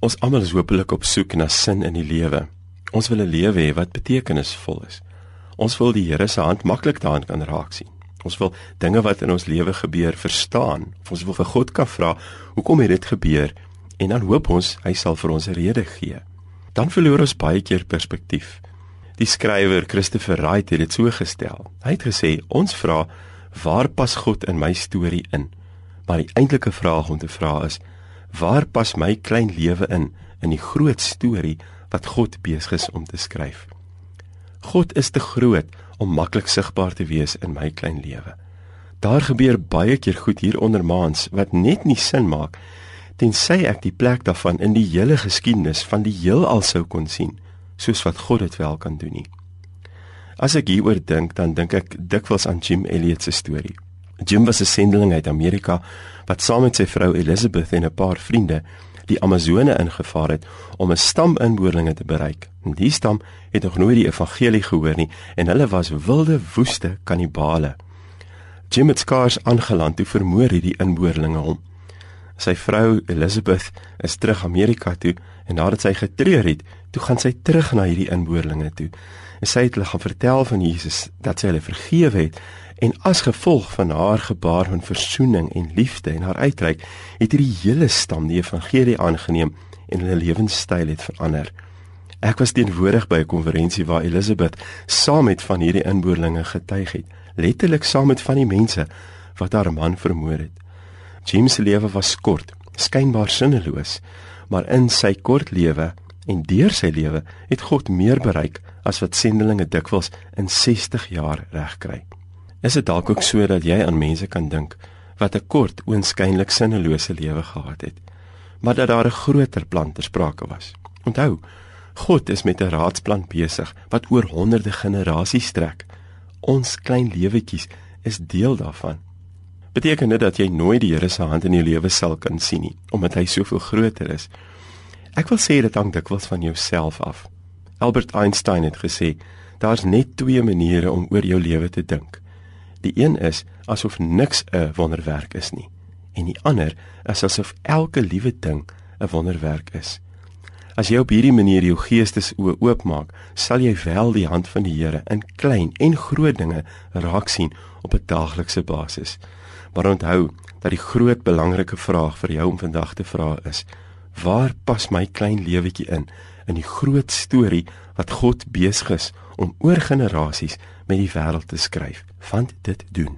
Ons almal is hopelik op soek na sin in die lewe. Ons wil 'n lewe hê wat betekenisvol is. Ons wil die Here se hand maklik daarin kan raak sien. Ons wil dinge wat in ons lewe gebeur verstaan. Ons wil vir God kan vra, "Hoekom het dit gebeur?" En dan hoop ons hy sal vir ons 'n rede gee. Dan verloor ons baie keer perspektief. Die skrywer Christopher Wright het dit so gestel. Hy het gesê, "Ons vra, waar pas God in my storie in?" Maar die eintlike vraag om te vra is, waar pas my klein lewe in in die groot storie wat God besig is om te skryf? God is te groot om maklik sigbaar te wees in my klein lewe. Daar gebeur baie keer goed hier onder maans wat net nie sin maak tensy ek die plek daarvan in die hele geskiedenis van die heelal sou kon sien soos wat God dit wel kan doen nie. As ek hieroor dink, dan dink ek dikwels aan Jim Elliot se storie. Jim was 'n sendeling uit Amerika wat saam met sy vrou Elizabeth en 'n paar vriende die Amazone ingevaar het om 'n stam inboorlinge te bereik. En die stam het nog nooit die evangelie gehoor nie en hulle was wilde woeste kannibale. Jim het skaars aangeland toe vermoor hierdie inboorlinge hom. Sy vrou Elizabeth is terug Amerika toe en nadat sy getreur het, toe gaan sy terug na hierdie inboorlinge toe. En sy het hulle gaan vertel van Jesus dat sy hulle vergewe het En as gevolg van haar gebaar van verzoening en liefde en haar uitreik, het hierdie hele stam die evangelie aangeneem en hulle lewenstyl het verander. Ek was teenwoordig by 'n konferensie waar Elisabeth saam met van hierdie inboorlinge getuig het, letterlik saam met van die mense wat haar man vermoor het. James se lewe was kort, skynbaar sinneloos, maar in sy kort lewe en deur sy lewe het God meer bereik as wat sendelinge dikwels in 60 jaar regkry. Is dit dalk ook so dat jy aan mense kan dink wat 'n kort, oënskynlik sinnelose lewe gehad het, maar dat daar 'n groter plan ter sprake was? Onthou, God is met 'n raadsplan besig wat oor honderde generasies strek. Ons klein lewetjies is deel daarvan. Beteken dit dat jy nooit die Here se hand in jou lewe sal kan sien nie, omdat hy soveel groter is? Ek wil sê dit hang dikwels van jouself af. Albert Einstein het gesê, daar's net twee maniere om oor jou lewe te dink. Die een is asof niks 'n wonderwerk is nie en die ander is asof elke liewe ding 'n wonderwerk is. As jy op hierdie manier jou geestes oopmaak, sal jy wel die hand van die Here in klein en groot dinge raak sien op 'n daaglikse basis. Maar onthou dat die groot belangrike vraag vir jou om vandag te vra is: Waar pas my klein lewetjie in in die groot storie wat God besig is om oor generasies met die wêreld te skryf? Want dit doen